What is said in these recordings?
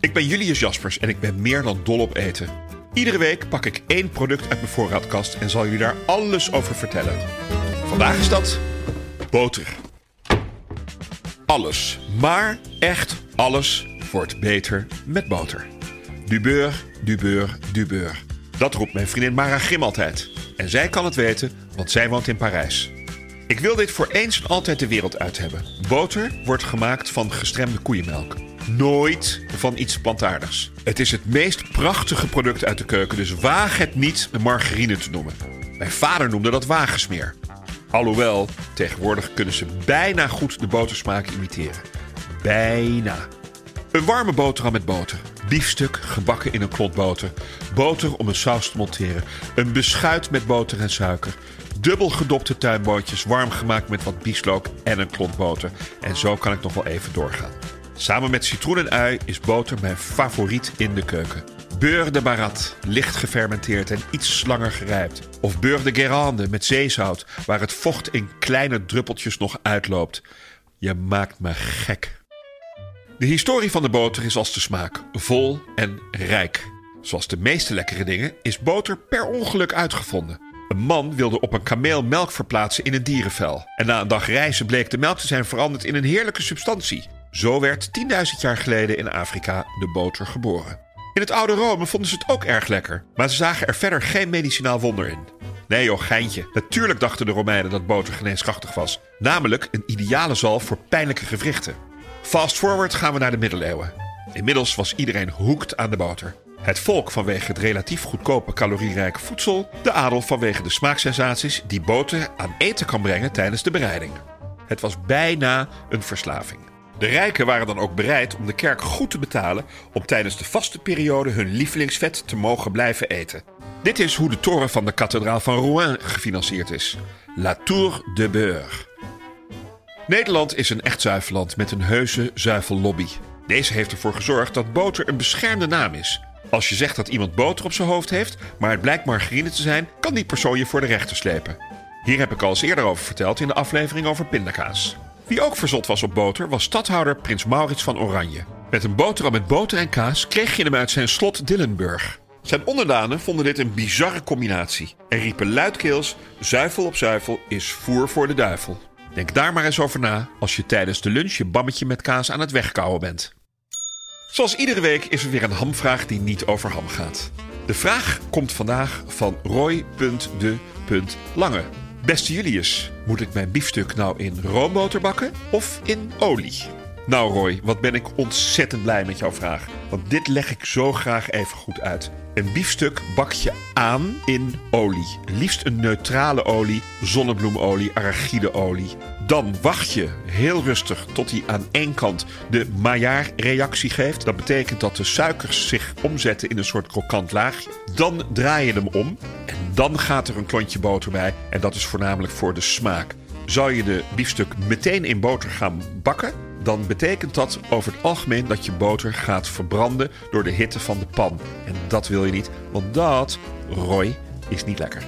Ik ben Julius Jaspers en ik ben meer dan dol op eten. Iedere week pak ik één product uit mijn voorraadkast en zal jullie daar alles over vertellen. Vandaag is dat boter. Alles, maar echt alles wordt beter met boter. Du beurre, du du. Dat roept mijn vriendin Mara Grim altijd. En zij kan het weten, want zij woont in Parijs. Ik wil dit voor eens en altijd de wereld uit hebben. Boter wordt gemaakt van gestremde koeienmelk. Nooit van iets plantaardigs. Het is het meest prachtige product uit de keuken, dus waag het niet een margarine te noemen. Mijn vader noemde dat wagensmeer. Alhoewel, tegenwoordig kunnen ze bijna goed de botersmaak imiteren. Bijna. Een warme boterham met boter. Biefstuk gebakken in een klont boter. Boter om een saus te monteren. Een beschuit met boter en suiker. Dubbel gedopte tuinbootjes warm gemaakt met wat bieslook en een klont boter. En zo kan ik nog wel even doorgaan. Samen met citroen en ui is boter mijn favoriet in de keuken. Beurre de barat, licht gefermenteerd en iets langer gerijpt. Of beurre de Guérande met zeezout, waar het vocht in kleine druppeltjes nog uitloopt. Je maakt me gek. De historie van de boter is als de smaak, vol en rijk. Zoals de meeste lekkere dingen is boter per ongeluk uitgevonden. Een man wilde op een kameel melk verplaatsen in een dierenvel. En na een dag reizen bleek de melk te zijn veranderd in een heerlijke substantie. Zo werd 10.000 jaar geleden in Afrika de boter geboren. In het oude Rome vonden ze het ook erg lekker, maar ze zagen er verder geen medicinaal wonder in. Nee joh, geintje. Natuurlijk dachten de Romeinen dat boter geneeskrachtig was. Namelijk een ideale zalf voor pijnlijke gewrichten. Fast forward gaan we naar de middeleeuwen. Inmiddels was iedereen hoekt aan de boter. Het volk vanwege het relatief goedkope calorierijke voedsel, de adel vanwege de smaaksensaties die boter aan eten kan brengen tijdens de bereiding. Het was bijna een verslaving. De rijken waren dan ook bereid om de kerk goed te betalen om tijdens de vaste periode hun lievelingsvet te mogen blijven eten. Dit is hoe de toren van de kathedraal van Rouen gefinancierd is. La Tour de Beurre. Nederland is een echt zuivelland met een heuse zuivellobby. Deze heeft ervoor gezorgd dat boter een beschermde naam is. Als je zegt dat iemand boter op zijn hoofd heeft, maar het blijkt margarine te zijn, kan die persoon je voor de rechter slepen. Hier heb ik al eens eerder over verteld in de aflevering over pindakaas. Wie ook verzot was op boter was stadhouder Prins Maurits van Oranje. Met een boterham met boter en kaas kreeg je hem uit zijn slot Dillenburg. Zijn onderdanen vonden dit een bizarre combinatie en riepen luidkeels: zuivel op zuivel is voer voor de duivel. Denk daar maar eens over na als je tijdens de lunch je bammetje met kaas aan het wegkouwen bent. Zoals iedere week is er weer een hamvraag die niet over ham gaat. De vraag komt vandaag van Roy.de.lange. Beste Julius, moet ik mijn biefstuk nou in roomboter bakken of in olie? Nou Roy, wat ben ik ontzettend blij met jouw vraag. Want dit leg ik zo graag even goed uit. Een biefstuk bak je aan in olie. Liefst een neutrale olie, zonnebloemolie, arachideolie. Dan wacht je heel rustig tot hij aan één kant de Maillard-reactie geeft. Dat betekent dat de suikers zich omzetten in een soort krokant laagje. Dan draai je hem om en dan gaat er een klontje boter bij. En dat is voornamelijk voor de smaak. Zou je de biefstuk meteen in boter gaan bakken, dan betekent dat over het algemeen dat je boter gaat verbranden door de hitte van de pan. En dat wil je niet, want dat, Roy, is niet lekker.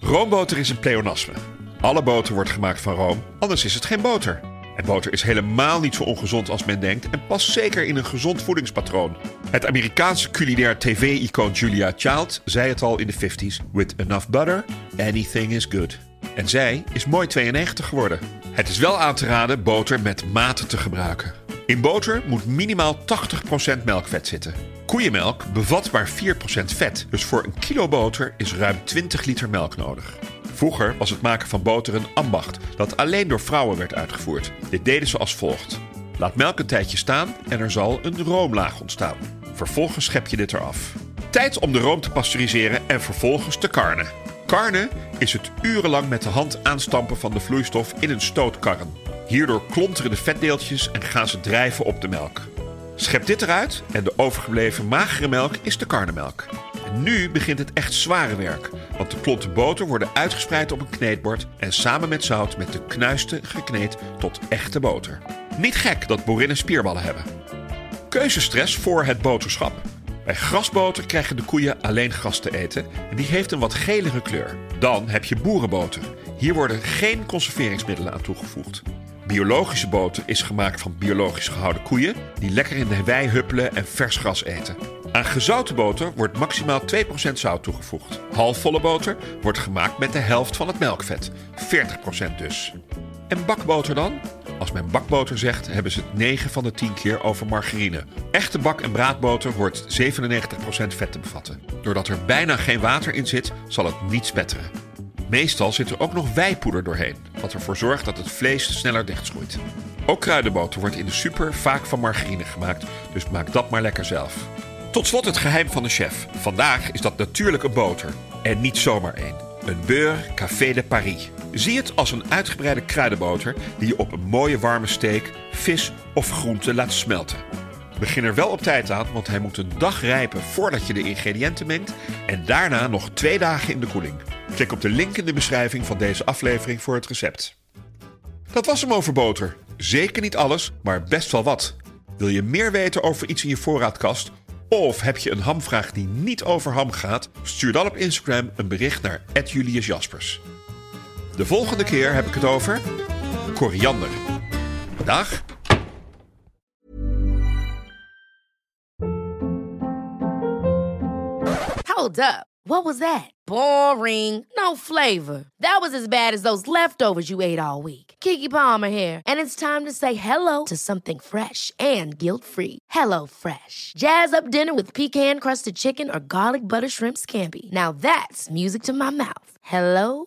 Roomboter is een pleonasme. Alle boter wordt gemaakt van room, anders is het geen boter. En boter is helemaal niet zo ongezond als men denkt en past zeker in een gezond voedingspatroon. Het Amerikaanse culinair tv-icoon Julia Child zei het al in de 50s: With enough butter, anything is good. En zij is mooi 92 geworden. Het is wel aan te raden boter met mate te gebruiken. In boter moet minimaal 80% melkvet zitten. Koeienmelk bevat maar 4% vet, dus voor een kilo boter is ruim 20 liter melk nodig. Vroeger was het maken van boter een ambacht dat alleen door vrouwen werd uitgevoerd. Dit deden ze als volgt. Laat melk een tijdje staan en er zal een roomlaag ontstaan. Vervolgens schep je dit eraf. Tijd om de room te pasteuriseren en vervolgens te karnen. Karnen is het urenlang met de hand aanstampen van de vloeistof in een stootkarren. Hierdoor klonteren de vetdeeltjes en gaan ze drijven op de melk. Schep dit eruit en de overgebleven magere melk is de karnemelk. En nu begint het echt zware werk, want de klonten boter worden uitgespreid op een kneedbord en samen met zout met de knuisten gekneed tot echte boter. Niet gek dat boerinnen spierballen hebben. Keuzestress voor het boterschap. Bij grasboter krijgen de koeien alleen gras te eten en die heeft een wat gelige kleur. Dan heb je boerenboter. Hier worden geen conserveringsmiddelen aan toegevoegd. Biologische boter is gemaakt van biologisch gehouden koeien die lekker in de wei huppelen en vers gras eten. Aan gezouten boter wordt maximaal 2% zout toegevoegd. Halfvolle boter wordt gemaakt met de helft van het melkvet, 40% dus. En bakboter dan? Als men bakboter zegt, hebben ze het 9 van de 10 keer over margarine. Echte bak- en braadboter wordt 97% vet te bevatten. Doordat er bijna geen water in zit, zal het niet spetteren. Meestal zit er ook nog wijpoeder doorheen, wat ervoor zorgt dat het vlees sneller dichtschroeit. Ook kruidenboter wordt in de super vaak van margarine gemaakt, dus maak dat maar lekker zelf. Tot slot het geheim van de chef. Vandaag is dat natuurlijk een boter. En niet zomaar één. Een beurre café de Paris. Zie het als een uitgebreide kruidenboter die je op een mooie warme steak, vis of groente laat smelten. Begin er wel op tijd aan, want hij moet een dag rijpen voordat je de ingrediënten mengt en daarna nog twee dagen in de koeling. Klik op de link in de beschrijving van deze aflevering voor het recept. Dat was hem over boter. Zeker niet alles, maar best wel wat. Wil je meer weten over iets in je voorraadkast? Of heb je een hamvraag die niet over ham gaat? Stuur dan op Instagram een bericht naar Julius Jaspers. De volgende keer heb ik het over koriander. Dag. Hold up. What was that? Boring. No flavor. That was as bad as those leftovers you ate all week. Kiki Palmer here, and it's time to say hello to something fresh and guilt-free. Hello Fresh. Jazz up dinner with pecan-crusted chicken or garlic butter shrimp scampi. Now that's music to my mouth. Hello